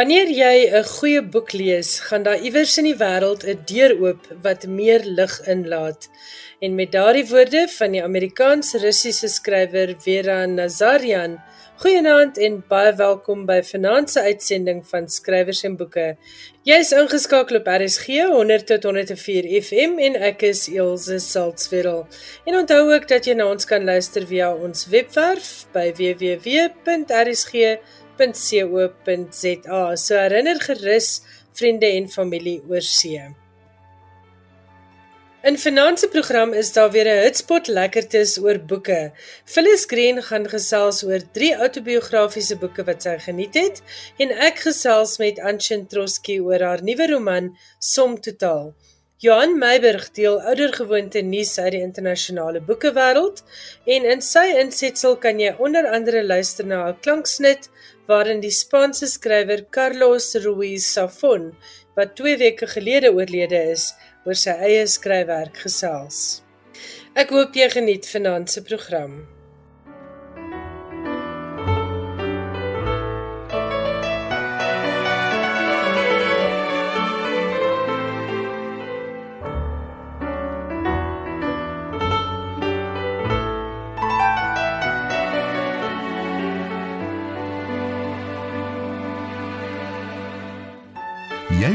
Wanneer jy 'n goeie boek lees, gaan daar iewers in die wêreld 'n deur oop wat meer lig inlaat. En met daardie woorde van die Amerikaans-Russiese skrywer Vera Nazaryan, goeienaand en baie welkom by vanaand se uitsending van Skrywers en Boeke. Jy's ingeskakel op RSG 100 tot 104 FM en ek is Elsje Salzwetel. En onthou ook dat jy na ons kan luister via ons webwerf by www.rsg.com www.rsg.co.za. So herinner gerus vriende en familie oor see. In finansie program is daar weer 'n hitspot lekkertes oor boeke. Phyllis Green gaan gesels oor drie autobiografiese boeke wat sy geniet het en ek gesels met Anshin Troski oor haar nuwe roman Som Totaal. Johan Meiberg deel oudergewoonte nuus uit die internasionale boekewêreld en in sy insetsel kan jy onder andere luister na 'n klanksnit waarin die Spaanse skrywer Carlos Ruiz Zafón wat 2 weke gelede oorlede is, oor sy eie skryfwerk gesels. Ek hoop jy geniet vanaand se program.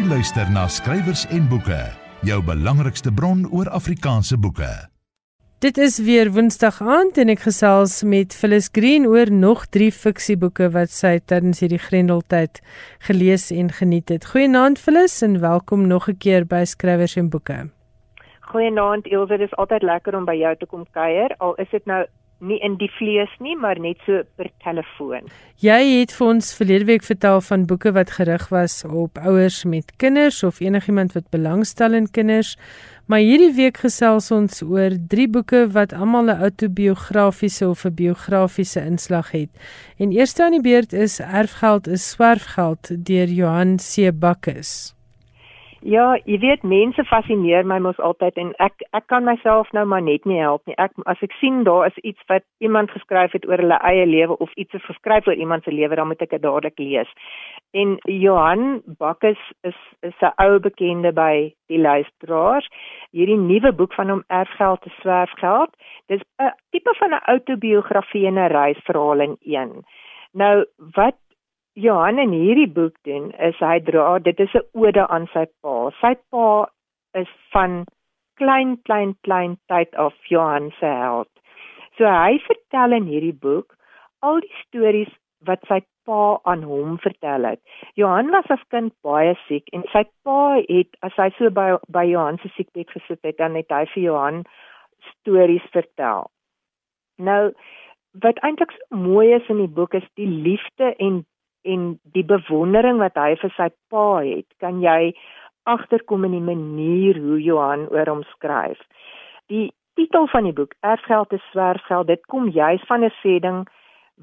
Luister na skrywers en boeke, jou belangrikste bron oor Afrikaanse boeke. Dit is weer Woensdag aand en ek gesels met Phyllis Green oor nog 3 fiksieboeke wat sy tydens hierdie Grendeltyd gelees en geniet het. Goeienaand Phyllis en welkom nog 'n keer by Skrywers en Boeke. Goeienaand Elsje, dit is altyd lekker om by jou te kom kuier. Al is dit nou nie in die vlees nie, maar net so per telefoon. Jy het vir ons verlede week vertel van boeke wat gerig was op ouers met kinders of enigiemand wat belangstel in kinders. Maar hierdie week gesels ons oor drie boeke wat almal 'n autobiografiese of 'n biografiese inslag het. En eerste aan die beurt is Erfgeld is swerfgeld deur Johan C. Bakkes. Ja, jy weet mense fascineer my mos altyd en ek ek kan myself nou maar net nie help nie. Ek as ek sien daar is iets wat iemand geskryf het oor hulle eie lewe of iets is geskryf oor iemand se lewe, dan moet ek dit dadelik lees. En Johan Bakkes is is 'n ou bekende by die luisteraars. Hierdie nuwe boek van hom Erfgeld te swerfgeld. Dis 'n tipe van 'n autobiografie en 'n reisverhaal in een. Nou wat Johan in hierdie boek doen is hy dra dit is 'n ode aan sy pa. Sy pa is van klein klein klein tyd af Johan se held. So hy vertel in hierdie boek al die stories wat sy pa aan hom vertel het. Johan was as kind baie siek en sy pa het as hy so by by Johan se siekbed gesit het, dan het hy vir Johan stories vertel. Nou wat eintlik so mooi is in die boek is die liefde en en die bewondering wat hy vir sy pa het, kan jy agterkom in die manier hoe Johan oor hom skryf. Die titel van die boek, Erfgeld is swerfgeld, dit kom juis van 'n sêding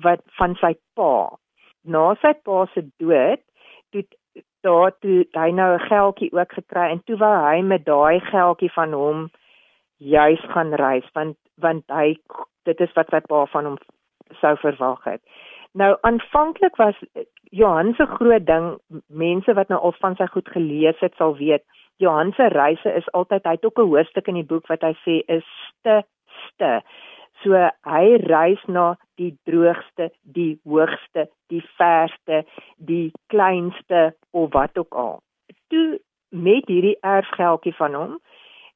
wat van sy pa. Na sy pa se dood, toe daar toe hy nou 'n geldjie ook gekry en toe wou hy met daai geldjie van hom juis gaan reis want want hy dit is wat sy pa van hom sou verwag het. Nou aanvanklik was Johan se groot ding, mense wat nou al van sy goed gelees het sal weet, Johan se reise is altyd hy het ook 'n hoofstuk in die boek wat hy sê is ste ste. So hy reis na die droogste, die hoogste, die verste, die kleinste of wat ook al. Toe met hierdie erfgeldjie van hom,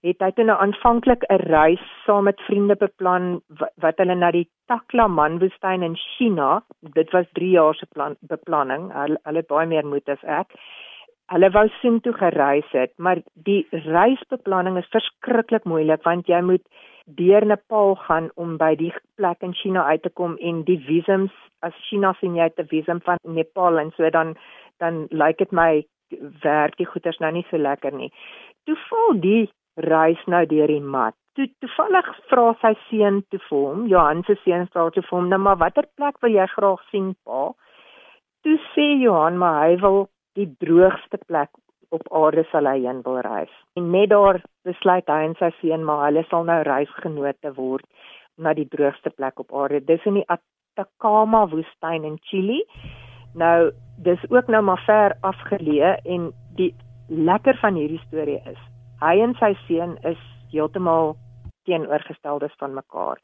het hy toe nou aanvanklik 'n reis saam met vriende beplan wat, hulle na die Taklaman woestyn in China, dit was 3 jaar se plan beplanning. Hulle hulle het baie meer moed as ek. Hulle wou sien toe gereis het, maar die reisbeplanning is verskriklik moeilik want jy moet deur Nepal gaan om by die plek in China uit te kom en die visums as China sien jy 'n visum van Nepal en so dan dan lyk dit my werk die goeders nou nie so lekker nie. Toe val die reis nou deur die mat. Toe toevallig vra sy seun toe vir hom, Johan se seun vra toe vir hom, "Nou maar watter plek wil jy graag sien, pa?" Toe sê Johan, "Maar hy wil die droogste plek op aarde sal hy heen wil reis." En net daar besluit hy en sy seun, "Maar hulle sal nou reisgenote word na die droogste plek op aarde." Dis in die Atacama woestyn in Chili. Nou dis ook nou maar ver afgeleë en die lekker van hierdie storie is hy en sy seun is heeltemal teenoorgesteldes van mekaar.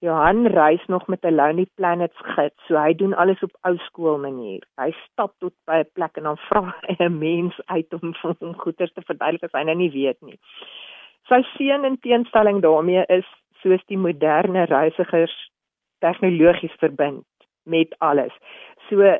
Johan reis nog met 'n Lonely Planets gids, so hy doen alles op ou skool manier. Hy stap tot by 'n plek en dan vra hy 'n mens uit om vir hom goeders te verduidelik as hy nou nie weet nie. Sy seun in teenstelling daarmee is soos die moderne reisigers tegnologies verbind met alles. So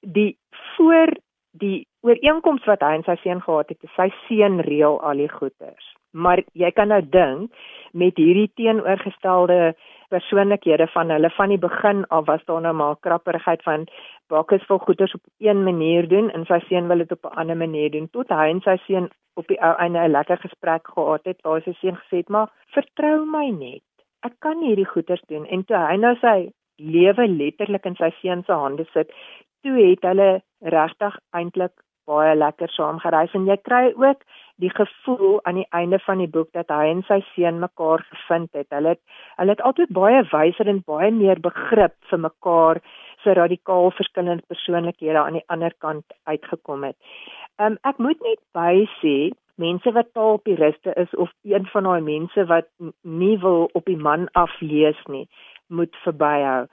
die voor die ooreenkoms wat hy en sy seun gehad het, sy seun reël al die goeders. Maar jy kan nou dink met hierdie teenoorgestelde persoonlikhede van hulle van die begin af was daar nou maar krapperigheid van Bakkes wil goeders op een manier doen en sy seun wil dit op 'n ander manier doen. Tot hy en sy seun op die ou einde 'n lekker gesprek gehad het waar sy seun gesê het maar vertrou my net. Ek kan hierdie goeders doen. En toe hy nou sy lewe letterlik in sy seun se hande sit toe het hulle regtig eintlik baie lekker saam gereis en jy kry ook die gevoel aan die einde van die boek dat hy en sy seun mekaar gevind het. Hulle het hulle het altyd baie wyser en baie meer begrip vir mekaar se radikaal verskillende persoonlikhede aan die ander kant uitgekom het. Um ek moet net by sê mense wat taalpuriste is of een van daai mense wat nie wil op die man aflees nie, moet verbyhou.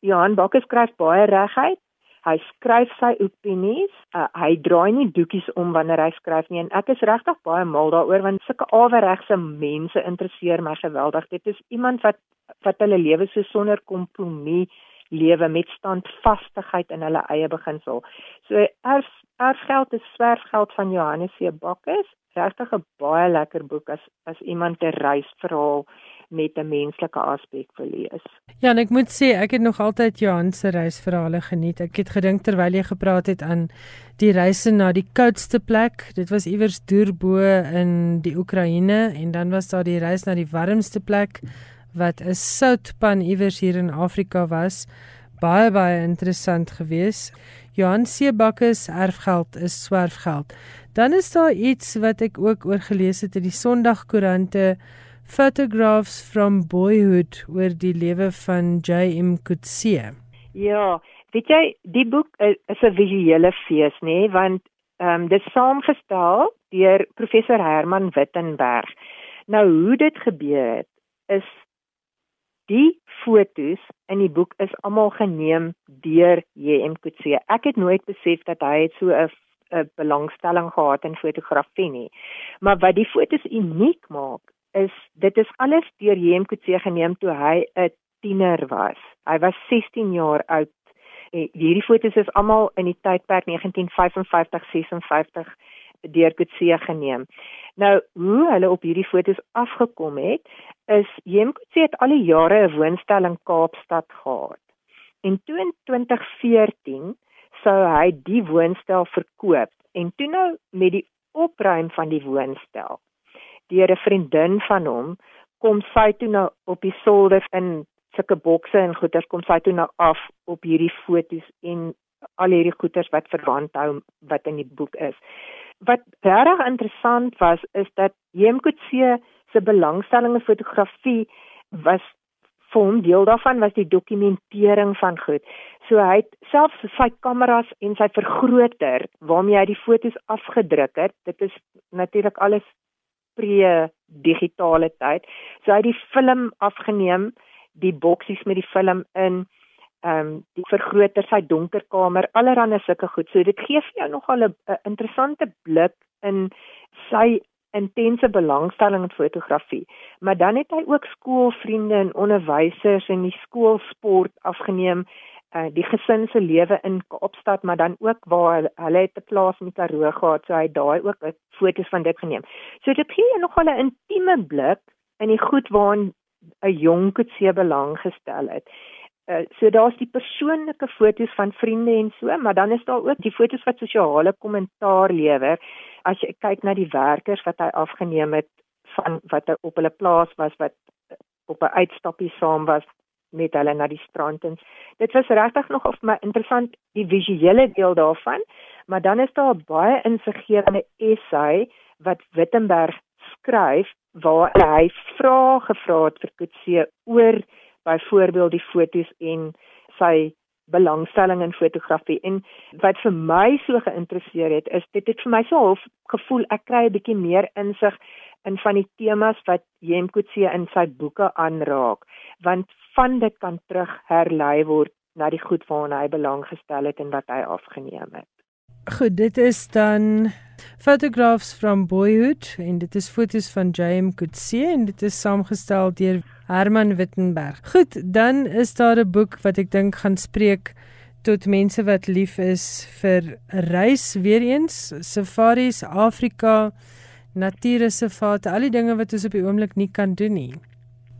Johan Bakker skryf baie reguit Hy skryf sy opinies. Uh, hy draai nie doekies om wanneer hy skryf nie en ek is regtig baie mal daaroor want sulke aweregse mense interesseer my geweldig. Dit is iemand wat wat hulle lewe so sonder kompromie lewe met standvastigheid in hulle eie beginsel. So erf erfgeld is swerfgeld van Johannes C. Bakkes. Regtig 'n baie lekker boek as as iemand 'n reisverhaal met 'n menslike aspek wil lees. Ja, en ek moet sê ek het nog altyd Johan se reisverhale geniet. Ek het gedink terwyl jy gepraat het aan die reise na die koudste plek. Dit was iewers deur-bo in die Oekraïne en dan was daar die reis na die warmste plek wat 'n soutpan iewers hier in Afrika was. Baie baie interessant geweest. Johan Seebakke se erfgeld is swerfgeld. Dan is daar iets wat ek ook oor gelees het in die Sondagkoerante Photographs from Boyhood oor die lewe van J.M. Coetzee. Ja, weet jy, die boek is, 'n visuele fees, nê, nee? want ehm um, dit saamgestel deur professor Herman Wittenberg. Nou hoe dit gebeur het, is die fotos in die boek is almal geneem deur J.M. Coetzee. Ek het nooit besef dat hy so 'n 'n belangstelling gehad in fotografie nie. Maar wat die fotos uniek maak, is dit is alles deur Jem Kutse geneem toe hy 'n tiener was. Hy was 16 jaar oud. En hierdie fotos is almal in die tydperk 1955-56 deur Kutse geneem. Nou, hoe hulle op hierdie fotos afgekom het, is Jem Kutse het al die jare 'n woonstel in Kaapstad gehad. En toe in 2014 sou hy die woonstel verkoop en toe nou met die opruim van die woonstel deur 'n vriendin van hom kom sy toe nou op die solder in sulke bokse en goeders kom sy toe nou af op hierdie fotos en al hierdie goeders wat verwant hou wat in die boek is. Wat regtig interessant was is dat Jemkutse se belangstelling in fotografie was vir hom deel daarvan was die dokumentering van goed. So hy het selfs sy kameras en sy vergroter waarmee hy die fotos afgedruk het. Dit is natuurlik alles pre-digitale tyd. So hy het die film afgeneem, die boksies met die film in ehm um, die vergroter sy donker kamer, allerhande sulke goed. So dit gee vir jou nogal 'n interessante blik in sy intense belangstelling in fotografie. Maar dan het hy ook skoolvriende en onderwysers en die skoolsport afgeneem uh, die gesin se lewe in Kaapstad, maar dan ook waar hulle, het 'n plaas in Karoo gehad, so hy daai ook 'n foto's van dit geneem. So dit gee jou nogal 'n intieme blik in die goed waaraan 'n jong koetsie belang gestel het. Uh, so daar's die persoonlike foto's van vriende en so, maar dan is daar ook die foto's wat sosiale kommentaar lewer. As jy kyk na die werkers wat hy afgeneem het van wat hy op hulle plaas was wat op 'n uitstappie saam was met hulle na die strand en dit was regtig nog of my interessant die visuele deel daarvan maar dan is daar 'n baie insiggewende essay wat Wittenberg skryf waar hy vrae gevra het vir Kutse oor byvoorbeeld die fotos en sy belangstelling in fotografie en wat vir my so geïnteresseer het is dit het vir my so half gevoel ek kry 'n bietjie meer insig in van die temas wat Jem Kutse in sy boeke aanraak want van dit kan terug herlei word na die goed waarna hy belang gestel het en wat hy afgeneem het. Goed, dit is dan Photographs from Boyhood en dit is fotos van Jem Kutse en dit is saamgestel deur Herman Wittenberg. Goed, dan is daar 'n boek wat ek dink gaan spreek tot mense wat lief is vir reis weer eens, safaris, Afrika, natuurreservate, al die dinge wat ons op die oomblik nie kan doen nie.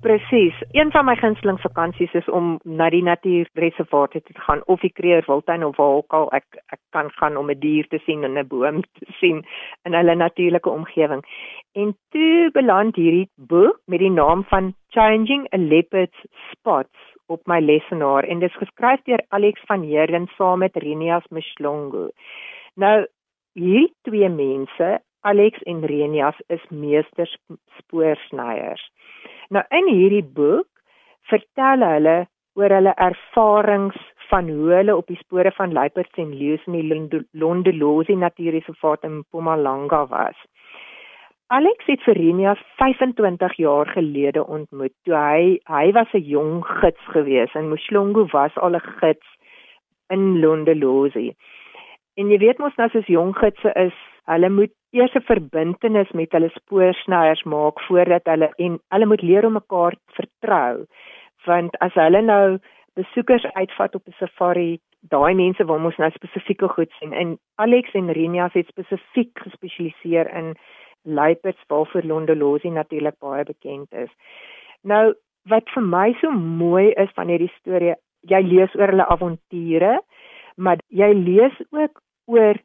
Presies. Een van my gunsteling vakansies is om na die natuurreservate te gaan of die Kreerwiltuin of waar ook al ek ek kan gaan om 'n dier te sien en 'n boom te sien in hulle natuurlike omgewing. En toe beland hierdie boek met die naam van Changing a Leopard's Spots op my lesenaar en dit is geskryf deur Alex van Heerden saam met Renias Mshlongo. Nou hierdie twee mense, Alex en Renias is meesters spoorsnyers. Nou in hierdie boek vertel hulle oor hulle ervarings van hoe hulle op die spore van luiperds en leeu's in die Londolosi Natuurreservaat in Mpumalanga was. Alex het Verenia 25 jaar gelede ontmoet toe hy hy was 'n jong gids gewees en Mshlongo was al 'n gids in Londolosi. En jy weet mos nou as jong gidse is, hulle moet eers 'n verbintenis met hulle spoorsnyers maak voordat hulle en hulle moet leer om mekaar vertrou. Want as hulle nou besoekers uitvat op 'n safari, daai mense wil mos nou spesifieke goed sien. En Alex en Renias het spesifiek gespesialiseer in luiperds waarvoor Londolosi natuurlik baie bekend is. Nou wat vir my so mooi is van hierdie storie, jy lees oor hulle avonture, maar jy lees ook oor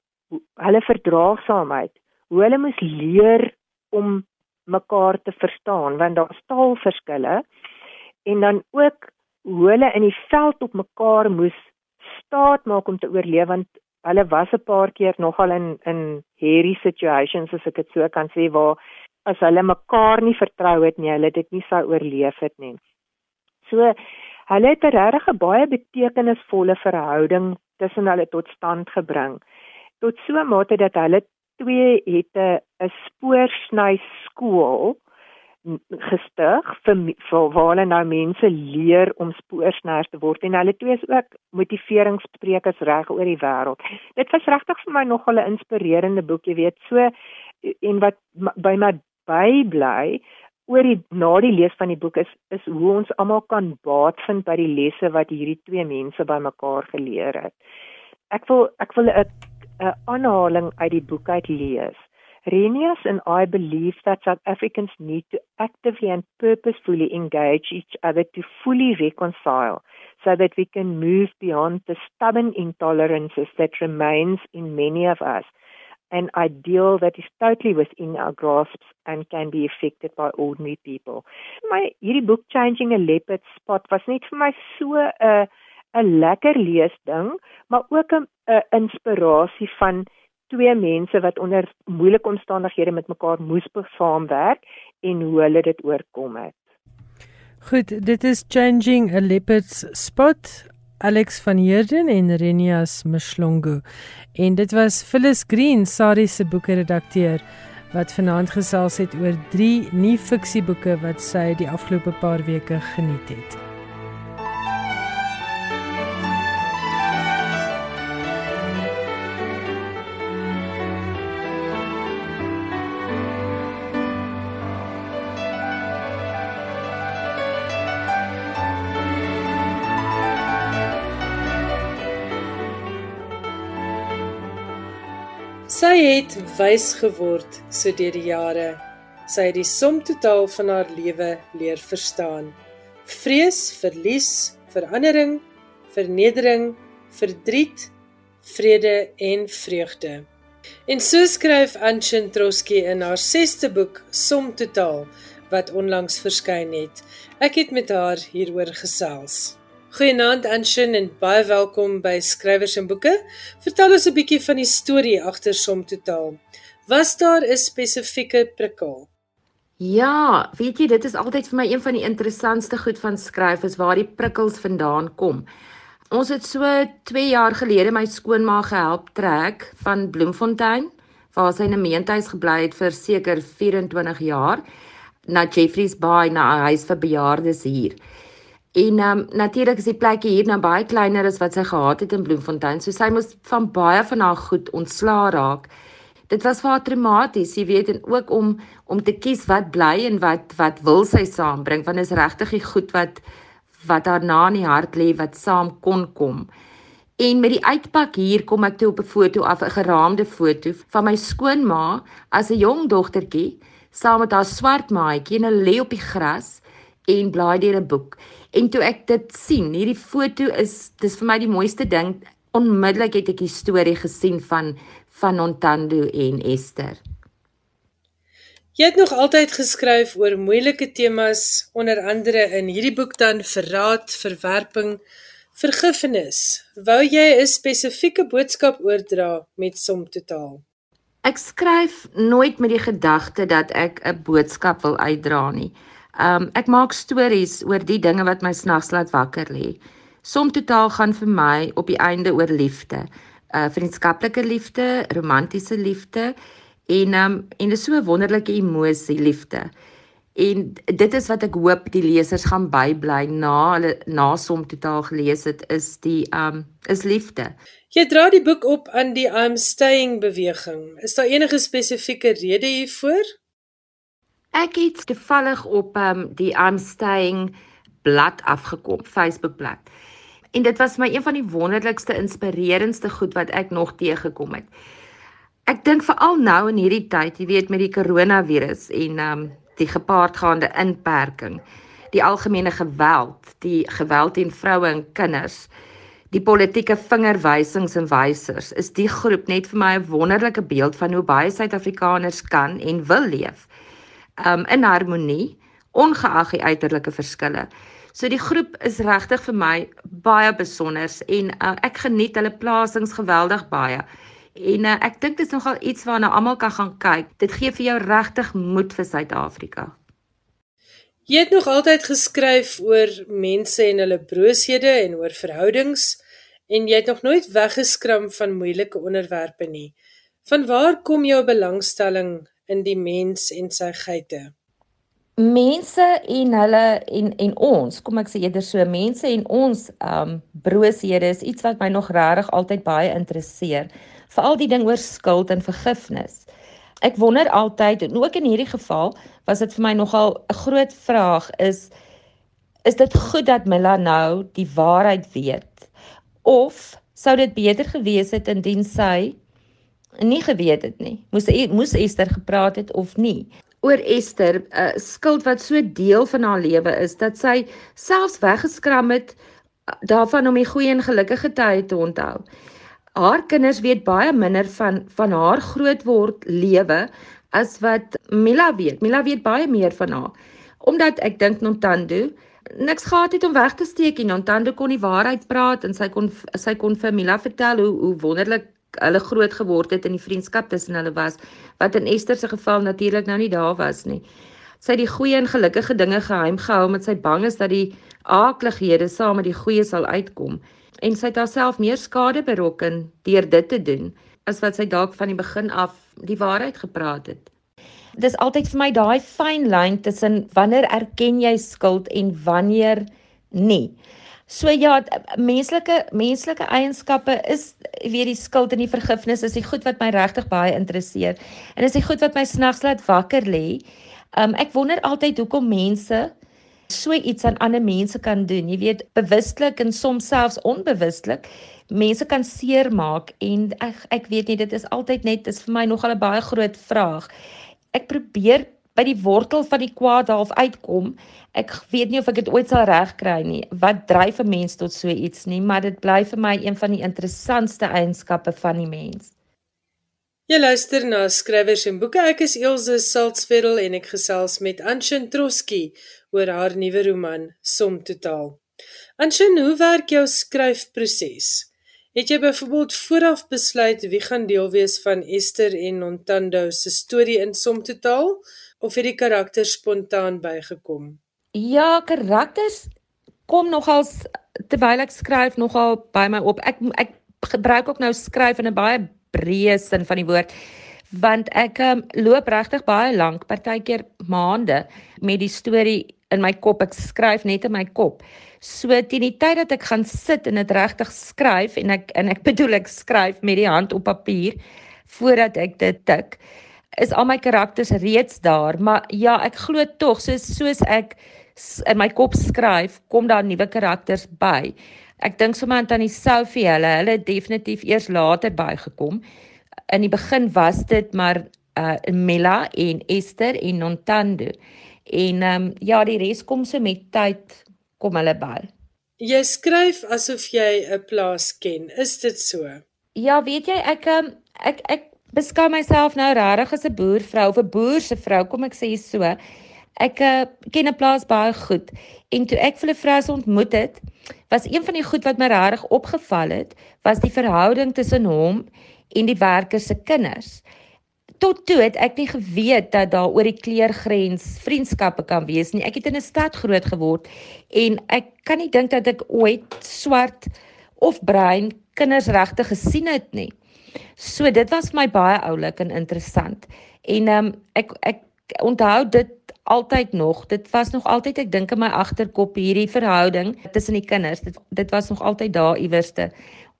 hulle verdraagsaamheid hoe hulle moes leer om mekaar te verstaan want daar's taalverskille en dan ook hoe hulle in die veld op mekaar moes staat maak om te oorleef want hulle was 'n paar keer nogal in in hairy situations as ek dit so kan sê waar as hulle mekaar nie vertrou het nie, hulle dit nie sou oorleef het nie. So hulle het 'n regtig baie betekenisvolle verhouding tussen hulle tot stand gebring. Tot so 'n mate dat hulle twee het 'n 'n spoorsny skool gestig vir, vir waar hulle nou mense leer om spoorsners te word en hulle twee is ook motiveringssprekers reg oor die wêreld. Dit was regtig vir my nogal 'n inspirerende boek, jy weet, so en wat by my bybly oor die na die lees van die boek is is hoe ons almal kan baat vind by die lesse wat hierdie twee mense bymekaar geleer het. Ek wil ek wil 'n 'n aanhaling uit die boek uit lees. Renius and I believe that South Africans need to actively and purposefully engage each other to fully reconcile so that we can move beyond the stubborn intolerances that remains in many of us an ideal that is totally within our grasps and can be affected by ordinary people. My hierdie boek Changing a Leopard Spot was net vir my so 'n uh, 'n lekker leesding, maar ook 'n inspirasie van twee mense wat onder moeilike omstandighede met mekaar moes saamwerk en hoe hulle dit oorkom het. Goed, dit is Changing a Leopard's Spot. Alex van Heerden en Renias Mshlongo. En dit was Phyllis Green, Sari se boeke redakteur wat vanaand gesels het oor drie nuwe fiksieboeke wat sy die afgelope paar weke geniet het. Sy het wys geword so deur die jare. Sy het die som totaal van haar lewe leer verstaan. Vrees, verlies, verandering, vernedering, verdriet, vrede en vreugde. En so skryf Anshin Trotsky in haar 6ste boek Som totaal wat onlangs verskyn het. Ek het met haar hieroor gesels. Goeienaand Anshin en baie welkom by Skrywers en Boeke. Vertel ons 'n bietjie van die storie agter Som Totaal. Was daar 'n spesifieke prikkel? Ja, weet jy, dit is altyd vir my een van die interessantste goed van skryf is waar die prikkels vandaan kom. Ons het so 2 jaar gelede my skoonma gehelp trek van Bloemfontein waar sy in 'n meentuis gebly het vir seker 24 jaar na Jeffreys Bay na 'n huis vir bejaardes hier. En um, natuurlik is die plekie hier nou baie kleiner as wat sy gehad het in Bloemfontein. So sy moes van baie van haar goed ontslaa raak. Dit was vir haar traumaties, jy weet, en ook om om te kies wat bly en wat wat wil sy saambring, want is regtig die goed wat wat haar na in die hart lê wat saam kon kom. En met die uitpak hier kom ek toe op 'n foto af, 'n geraamde foto van my skoonma as 'n jong dogtertjie saam met haar swart maatjie en hulle lê op die gras en blaai deur 'n boek. En toe ek dit sien, hierdie foto is dis vir my die mooiste ding. Onmiddellik het ek die storie gesien van van Nontando en Esther. Jy het nog altyd geskryf oor moeilike temas, onder andere in hierdie boek dan verraad, verwerping, vergifnis. Wou jy 'n spesifieke boodskap oordra met som totaal? Ek skryf nooit met die gedagte dat ek 'n boodskap wil uitdra nie. Um ek maak stories oor die dinge wat my snags laat wakker lê. Som totaal gaan vir my op die einde oor liefde. uh, Vriendskaplike liefde, romantiese liefde En um en dis so 'n wonderlike emosie, liefde. En dit is wat ek hoop die lesers gaan bybly na hulle na som totaal gelees het is die um is liefde. Jy dra die boek op aan die I'm staying beweging. Is daar enige spesifieke rede hiervoor? Ek het toevallig op um die I'm staying blad afgekom, Facebook blad. En dit was my een van die wonderlikste inspirerendste goed wat ek nog teëgekom het. Ek dink veral nou in hierdie tyd, jy weet met die koronavirus en ehm um, die gepaardgaande inperking, die algemene geweld, die geweld teen vroue en kinders, die politieke vingerwysings en wysers, is die groep net vir my 'n wonderlike beeld van hoe baie Suid-Afrikaners kan en wil leef. Um in harmonie, ongeag die uiterlike verskille. So die groep is regtig vir my baie besonder en uh, ek geniet hulle plasings geweldig baie. En uh, ek dink dit is nogal iets waarna almal kan gaan kyk. Dit gee vir jou regtig moed vir Suid-Afrika. Jy het nog altyd geskryf oor mense en hulle brooshede en oor verhoudings en jy het nog nooit weggeskram van moeilike onderwerpe nie. Vanwaar kom jou belangstelling in die mens en sy geite? Mense en hulle en en ons, kom ek sê eerder so, mense en ons um brooshede is iets wat my nog regtig altyd baie interesseer veral die ding oor skuld en vergifnis. Ek wonder altyd en ook in hierdie geval was dit vir my nogal 'n groot vraag is is dit goed dat Mila nou die waarheid weet of sou dit beter gewees het indien sy nie geweet het nie. Moes e, moes Esther gepraat het of nie? Oor Esther, 'n uh, skuld wat so deel van haar lewe is dat sy selfs weggeskram het uh, daarvan om die goeie en gelukkige tye te onthou haar kinders weet baie minder van van haar grootword lewe as wat Mila weet. Mila weet baie meer van haar. Omdat ek dink Nontando niks gehad het om weg te steek en Nontando kon die waarheid praat en sy kon sy kon vir Mila vertel hoe hoe wonderlik hulle groot geword het in die vriendskap tussen hulle was wat in Esther se geval natuurlik nou nie daar was nie. Sy het die goeie en gelukkige dinge geheim gehou omdat sy bang is dat die aaklighede saam met die goeie sal uitkom en sy het haarself meer skade berokken deur dit te doen as wat sy dalk van die begin af die waarheid gepraat het. Dis altyd vir my daai fyn lyn tussen wanneer erken jy skuld en wanneer nie. So ja, menslike menslike eienskappe is weet die skuld en die vergifnis is die goed wat my regtig baie interesseer. En is die goed wat my snags laat wakker lê. Um ek wonder altyd hoekom mense so iets aan ander mense kan doen. Jy weet, bewustelik en soms selfs onbewustelik mense kan seermaak en ek ek weet nie dit is altyd net is vir my nogal 'n baie groot vraag. Ek probeer by die wortel van die kwaad half uitkom. Ek weet nie of ek dit ooit sal regkry nie. Wat dryf 'n mens tot so iets nie, maar dit bly vir my een van die interessantste eienskappe van die mens. Jy luister na skrywers en boeke. Ek is Elsje Saltzfeld en ek gesels met Anshin Troski oor haar nuwe roman Som Totaal. Anshin, hoe werk jou skryfproses? Het jy byvoorbeeld vooraf besluit wie gaan deel wees van Esther en Nontando se storie in Som Totaal of het die karakters spontaan bygekom? Ja, karakters kom nogals terwyl ek skryf nogal by my op. Ek ek gebruik ook nou skryf in 'n baie breë sin van die woord want ek um, loop regtig baie lank, partykeer maande met die storie in my kop. Ek skryf net in my kop. So teen die tyd dat ek gaan sit en dit regtig skryf en ek en ek bedoel ek skryf met die hand op papier voordat ek dit tik, is al my karakters reeds daar, maar ja, ek glo tog soos soos ek in my kop skryf, kom daar nuwe karakters by. Ek dink sommer aan Tannie Sophie, hulle, hulle het definitief eers later bygekom. In die begin was dit maar uh Mella en Esther en Nontando. En ehm um, ja, die res kom se met tyd kom hulle by. Jy skryf asof jy 'n plaas ken. Is dit so? Ja, weet jy, ek um, ek ek beskou myself nou regtig as 'n boervrou of 'n boer se vrou, kom ek sê so. Ek uh, ken 'n plaas baie goed en toe ek vir 'n vrou se ontmoet het, was een van die goed wat my regtig opgeval het, was die verhouding tussen hom en die werker se kinders. Tot toe het ek nie geweet dat daar oor die kleurgrens vriendskappe kan wees nie. Ek het in 'n stad groot geword en ek kan nie dink dat ek ooit swart of bruin kinders regtig gesien het nie. So dit was vir my baie oulik en interessant. En ehm um, ek ek onthou dit altyd nog. Dit was nog altyd ek dink in my agterkop hierdie verhouding tussen die kinders. Dit dit was nog altyd daar iewerste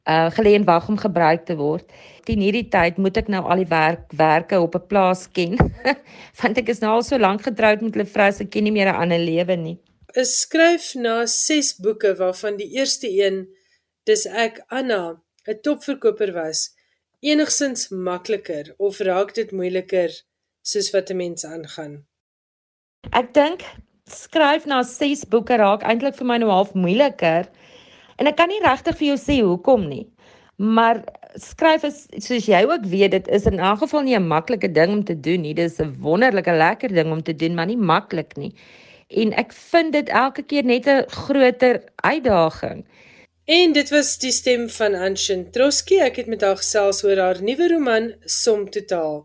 uh gelê en wag om gebruik te word. Teen hierdie tyd moet ek nou al die werk werke op 'n plaas ken. Want ek is nou al so lank getroud met hulle vrou, so ek ken nie meer 'n ander lewe nie. Ek skryf na 6 boeke waarvan die eerste een dis ek Anna, 'n topverkoper was enigsins makliker of raak dit moeiliker soos wat 'n mens aangaan? Ek dink skryf na 6 boeke raak eintlik vir my nou half moeiliker. En ek kan nie regtig vir jou sê hoekom nie. Maar skryf is soos jy ook weet, dit is in elk geval nie 'n maklike ding om te doen nie. Dit is 'n wonderlike lekker ding om te doen, maar nie maklik nie. En ek vind dit elke keer net 'n groter uitdaging. En dit was die stem van Anshin Troski. Ek het met haar gesels oor haar nuwe roman Som Totaal.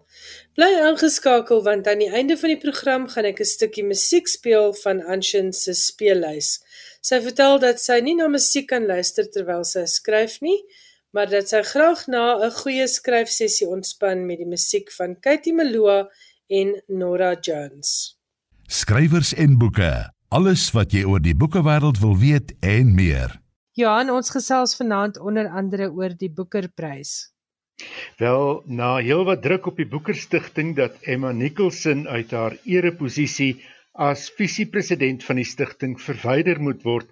Bly aangeskakel want aan die einde van die program gaan ek 'n stukkie musiek speel van Anshin se speellys. Sy vertel dat sy nie na musiek kan luister terwyl sy skryf nie, maar dat sy graag na 'n goeie skryfsessie ontspan met die musiek van Katie Melua en Nora Jones. Skrywers en boeke. Alles wat jy oor die boekewêreld wil weet en meer. Johan, ons gesels vanaand onder andere oor die Boekerprys. Wel, na heelwat druk op die Boeker Stichting dat Emma Nicholson uit haar ereposisie as visiepresident van die stigting verwyder moet word,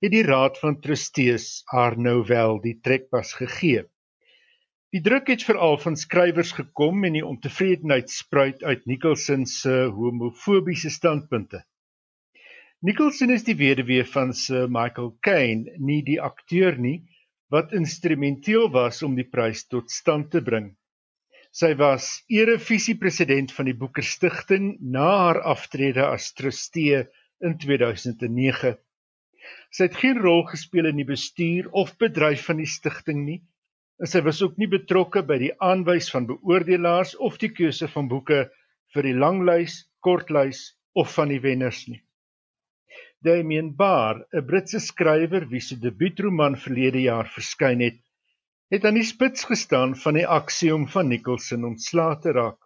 het die Raad van Trustees haar nou wel die trekpas gegee. Die druk het veral van skrywers gekom en die ontevredenheid spruit uit Nicholson se homofobiese standpunte. Nicholson is die weduwee van Sir Michael Caine, nie die akteur nie, wat instrumenteel was om die prys tot stand te bring. Sy was erevisiepresident van die Boeker Stichting na haar aftrede as trustee in 2009. Sy het geen rol gespeel in die bestuur of bedryf van die stigting nie. En sy was ook nie betrokke by die aanwys van beoordelaars of die keuse van boeke vir die langlys, kortlys of van die wenners nie. Damien Barr, 'n Britse skrywer wie se debuutroman verlede jaar verskyn het, het aan die spits gestaan van die aksie om van Nicholson ontslae te raak.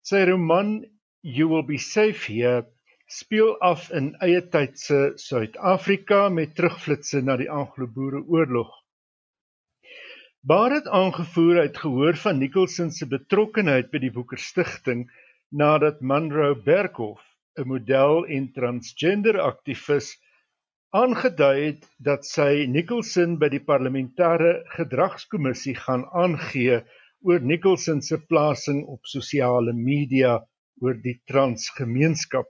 Sy roman You Will Be Safe Here speel af in eie tydse Suid-Afrika met terugflitsse na die Anglo-Boereoorlog. Barr het aangevoer uit gehoor van Nicholson se betrokkeheid by die Boeker Stichting nadat Monroe Berghoff 'n model en transgender aktivis aangedui het dat sy Nicholson by die parlementêre gedragskommissie gaan aangee oor Nicholson se plasing op sosiale media oor die transgemeenskap.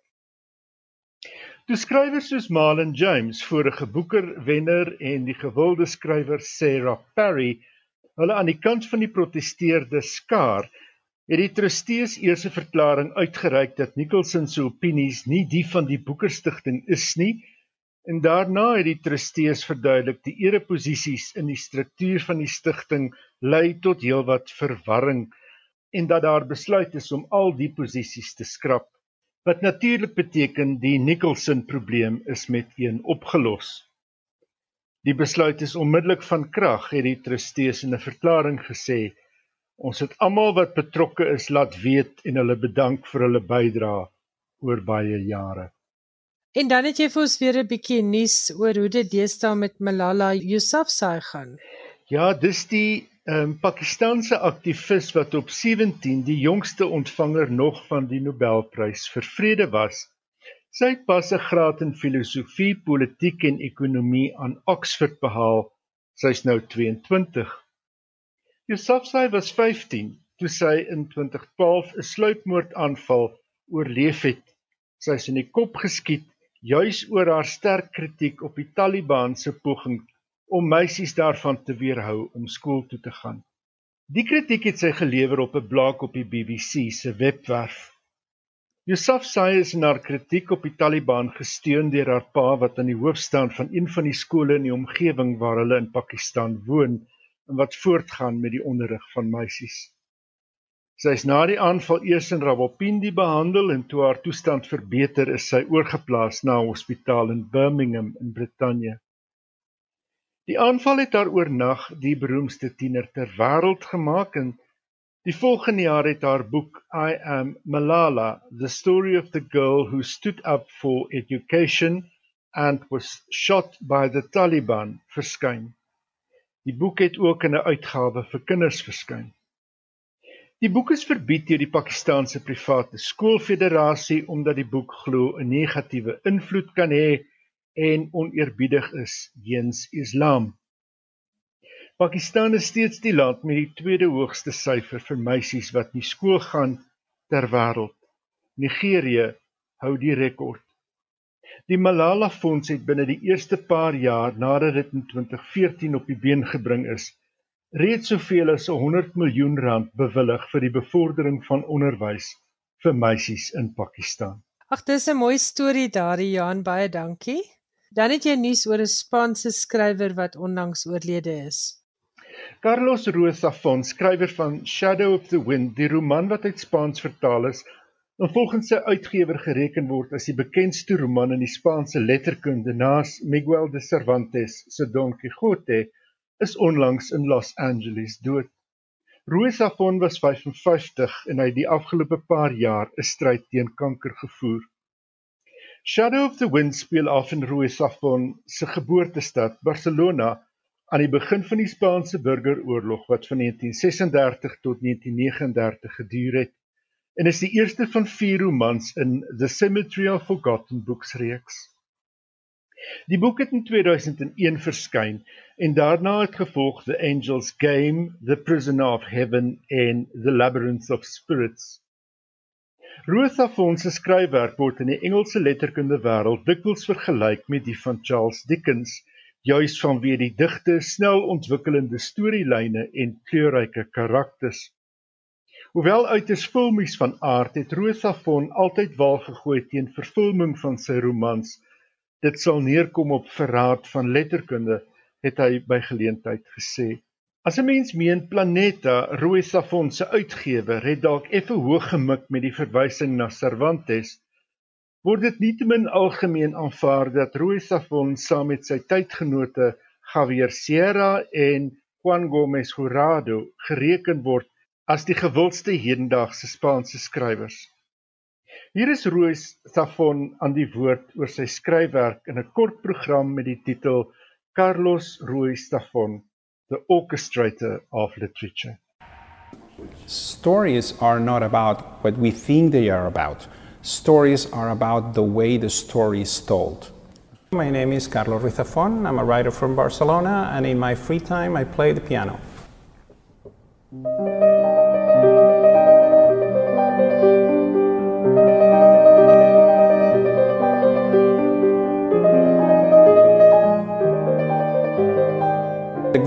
Toe skrywers soos Marlon James, vorige Boeker-wenner en die gewilde skrywer Sarah Perry hulle aan die kant van die protesteerders skaar, het die trustees eers 'n verklaring uitgereik dat Nicholson se opinies nie die van die Boeker Stichting is nie en daarna het die trustees verduidelik die ereposisies in die struktuur van die stigting lei tot heelwat verwarring en dat daar besluit is om al die posisies te skrap wat natuurlik beteken die Nicholson probleem is met een opgelos. Die besluit is onmiddellik van krag, het die trustees in 'n verklaring gesê. Ons het almal wat betrokke is laat weet en hulle bedank vir hulle bydrae oor baie jare. En dan het jy vir ons weer 'n bietjie nuus oor hoe dit deesdae met Malala Yousafzai gaan. Ja, dis die um, Pakistaanse aktivis wat op 17 die jongste ontvanger nog van die Nobelprys vir vrede was. Sy het pas 'n graad in filosofie, politiek en ekonomie aan Oxford behaal. Sy's nou 22. Yousafzai was 15 toe sy in 2012 'n sluipmoordaanval oorleef het. Sy is in die kop geskiet juis oor haar sterk kritiek op die Taliban se poging om meisies daarvan te weerhou om skool toe te gaan. Die kritiek het sy gelewer op 'n blog op die BBC se webwerf. Yusuf Sai is in haar kritiek op die Taliban gesteun deur haar pa wat aan die hoof staan van een van die skole in die omgewing waar hulle in Pakistan woon wat voortgaan met die onderrig van meisies. Sy is na die aanval eers in Rawalpindi behandel en toe haar toestand verbeter is sy oorgeplaas na 'n hospitaal in Birmingham in Brittanje. Die aanval het haar oornag die beroemdste tiener ter wêreld gemaak en die volgende jaar het haar boek I am Malala: The Story of the Girl Who Stood Up for Education and Was Shot by the Taliban verskyn. Die boek het ook in 'n uitgawe vir kinders verskyn. Die boek is verbied deur die Pakistaanse private skoolfederasie omdat die boek glo 'n negatiewe invloed kan hê en oneerbiedig is teens Islam. Pakistan is steeds die land met die tweede hoogste syfer vir meisies wat nie skool gaan ter wêreld. Nigerië hou die rekord. Die Malala Fonds het binne die eerste paar jaar nadat dit in 2014 op die been gebring is, reeds soveel as 100 miljoen rand bewillig vir die bevordering van onderwys vir meisies in Pakistan. Ag, dis 'n mooi storie daardie Johan, baie dankie. Dan het jy nuus oor 'n Spaanse skrywer wat onlangs oorlede is. Carlos Ruiz Zafón, skrywer van Shadow of the Wind, die roman wat uit Spaans vertaal is, en volgens sy uitgewer gereken word as die bekendste roman in die Spaanse letterkunde naas Miguel de Cervantes se Don Quixote, is onlangs in Los Angeles dood. Ruiz Zafón was 55 en hy het die afgelope paar jaar 'n stryd teen kanker gevoer. Shadow of the Wind speel af in Rui Safon se geboortestad Barcelona aan die begin van die Spaanse Burgeroorlog wat van 1936 tot 1939 geduur het en is die eerste van vier romans in The Cemetery of Forgotten Books reeks. Die boek het in 2001 verskyn en daarna het gevolg The Angel's Game, The Prisoner of Heaven en The Labyrinth of Spirits. Rosa Fon se skryfwerk word in die Engelse letterkunde wêreld dikwels vergelyk met die van Charles Dickens, juis vanweë die digte, snel ontwikkelende storielyne en kleurryke karakters. Hoewel uiters filmies van aard het Rosa Fon altyd waal gegooi teen vervulling van sy romans. Dit sal neerkom op verraad van letterkunde, het hy by geleentheid gesê. As 'n mens meen Planeta Rooi Safon se uitgewer het dalk effe hoog gemik met die verwysing na Cervantes, word dit nietemin algemeen aanvaar dat Rooi Safon saam met sy tydgenote Javier Sierra en Juan Gómez Jurado gereken word as die gewildste hedendaagse Spaanse skrywers. Hier is Rooi Safon aan die woord oor sy skryfwerk in 'n kort program met die titel Carlos Rooi Safon the orchestrator of literature. Stories are not about what we think they are about. Stories are about the way the story is told. My name is Carlos Ruiz Zafón. I'm a writer from Barcelona, and in my free time, I play the piano.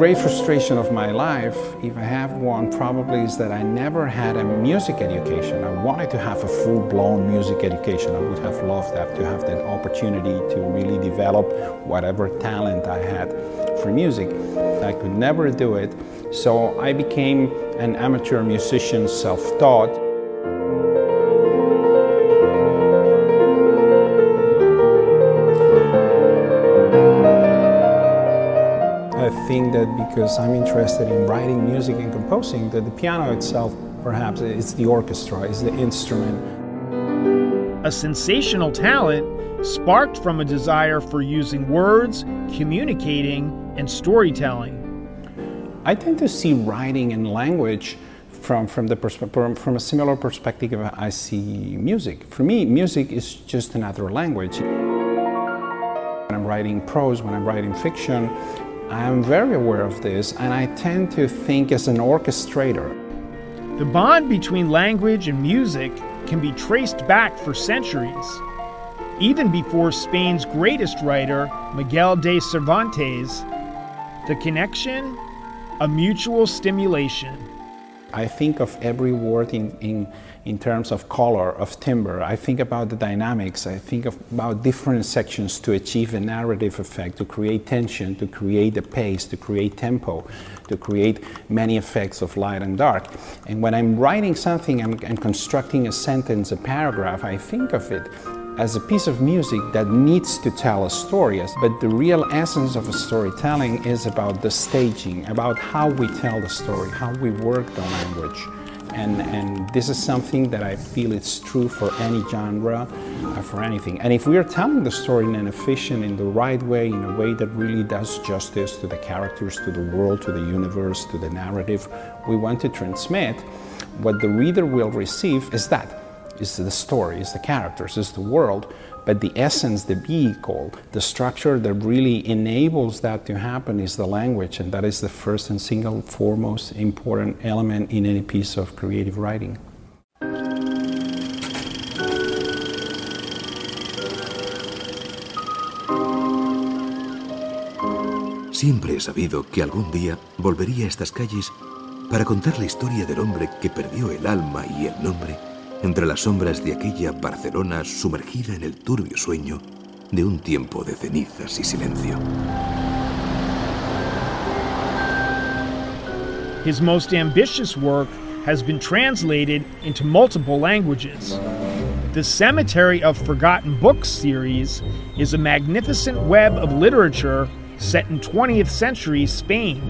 Great frustration of my life, if I have one, probably is that I never had a music education. I wanted to have a full-blown music education. I would have loved that, to have that opportunity to really develop whatever talent I had for music. I could never do it, so I became an amateur musician, self-taught. That because I'm interested in writing music and composing, that the piano itself, perhaps, it's the orchestra, is the instrument. A sensational talent sparked from a desire for using words, communicating, and storytelling. I tend to see writing and language from, from, the persp- from a similar perspective I see music. For me, music is just another language. When I'm writing prose, when I'm writing fiction, I am very aware of this and I tend to think as an orchestrator. The bond between language and music can be traced back for centuries. Even before Spain's greatest writer, Miguel de Cervantes, the connection, a mutual stimulation. I think of every word in, in, in terms of color, of timbre. I think about the dynamics. I think of, about different sections to achieve a narrative effect, to create tension, to create a pace, to create tempo, to create many effects of light and dark. And when I'm writing something and, and constructing a sentence, a paragraph, I think of it as a piece of music that needs to tell a story. But the real essence of a storytelling is about the staging, about how we tell the story, how we work the language. And, and this is something that I feel it's true for any genre, uh, for anything. And if we are telling the story in an efficient, in the right way, in a way that really does justice to the characters, to the world, to the universe, to the narrative we want to transmit, what the reader will receive is that is the story, is the characters, is the world, but the essence, the vehicle, the structure that really enables that to happen is the language, and that is the first and single foremost important element in any piece of creative writing. Siempre he sabido que algún día volvería a estas calles para contar la historia del hombre que perdió el alma y el nombre entre las sombras de aquella Barcelona sumergida en el turbio sueño de un tiempo de cenizas y silencio. His most ambitious work has been translated into multiple languages. The Cemetery of Forgotten Books series is a magnificent web of literature set in 20th century Spain.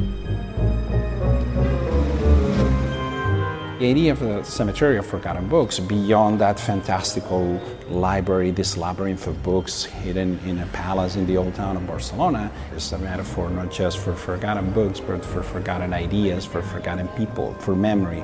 The idea of the Cemetery of Forgotten Books, beyond that fantastical library, this labyrinth of books hidden in a palace in the old town of Barcelona, is a metaphor not just for forgotten books, but for forgotten ideas, for forgotten people, for memory.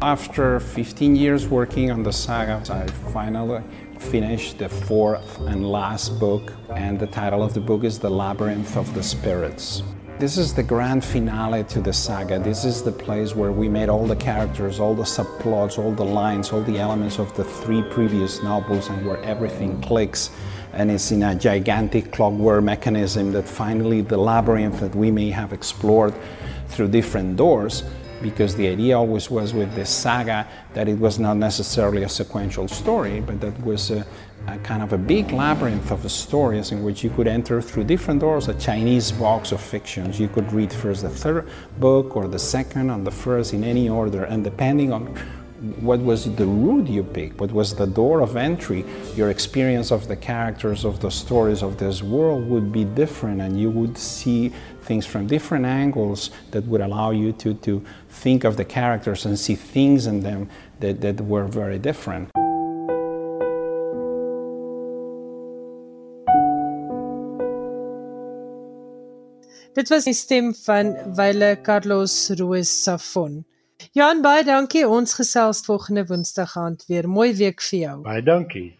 After 15 years working on the saga, I finally finished the fourth and last book, and the title of the book is The Labyrinth of the Spirits. This is the grand finale to the saga. This is the place where we made all the characters, all the subplots, all the lines, all the elements of the three previous novels, and where everything clicks and it's in a gigantic clockwork mechanism that finally the labyrinth that we may have explored through different doors because the idea always was with this saga that it was not necessarily a sequential story, but that was a, a, kind of a big labyrinth of stories in which you could enter through different doors, a Chinese box of fictions. You could read first the third book or the second and the first in any order, and depending on what was the route you picked, what was the door of entry, your experience of the characters, of the stories of this world would be different, and you would see things from different angles that would allow you to, to think of the characters and see things in them that, that were very different. Dit was die stem van Wyle Carlos Roos Safon. Jan baie dankie. Ons gesels volgende Woensdag aand weer. Mooi week vir jou. Baie dankie.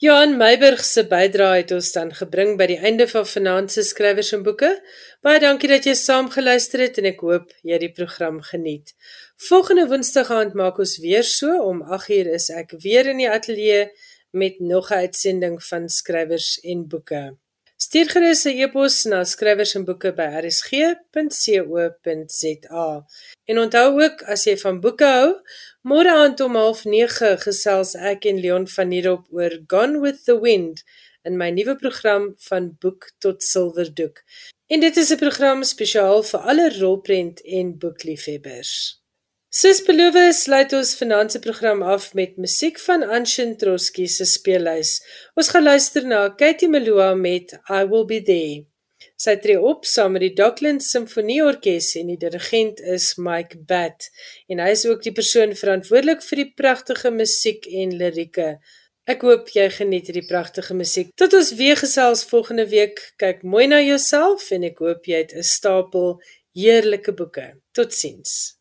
Johan Meiburg se bydrae het ons dan gebring by die einde van vanaand se skrywers en boeke. Baie dankie dat jy saam geluister het en ek hoop jy die program geniet. Volgende Woensdag aand maak ons weer so om 8uur is ek weer in die ateljee met nog 'n uitsending van skrywers en boeke. Stuur gerus 'n e-pos na skrywersenboeke@rsg.co.za. En onthou ook as jy van boeke hou, môre aand om 09:30 gesels ek en Leon van Nierop oor Gone with the Wind in my nuwe program van boek tot silwerdoek. En dit is 'n program spesiaal vir alle rolprent en boekliefhebbers. Soos beloof, sluit ons vanaand se program af met musiek van Anshin Troski se speellys. Ons gaan luister na Katie Melua met I Will Be There. Sy tree op saam met die Docklands Simfonieorkes en die dirigent is Mike Batt en hy is ook die persoon verantwoordelik vir die pragtige musiek en lirieke. Ek hoop jy geniet hierdie pragtige musiek. Tot ons weer gesels volgende week. Kyk mooi na jouself en ek hoop jy het 'n stapel heerlike boeke. Totsiens.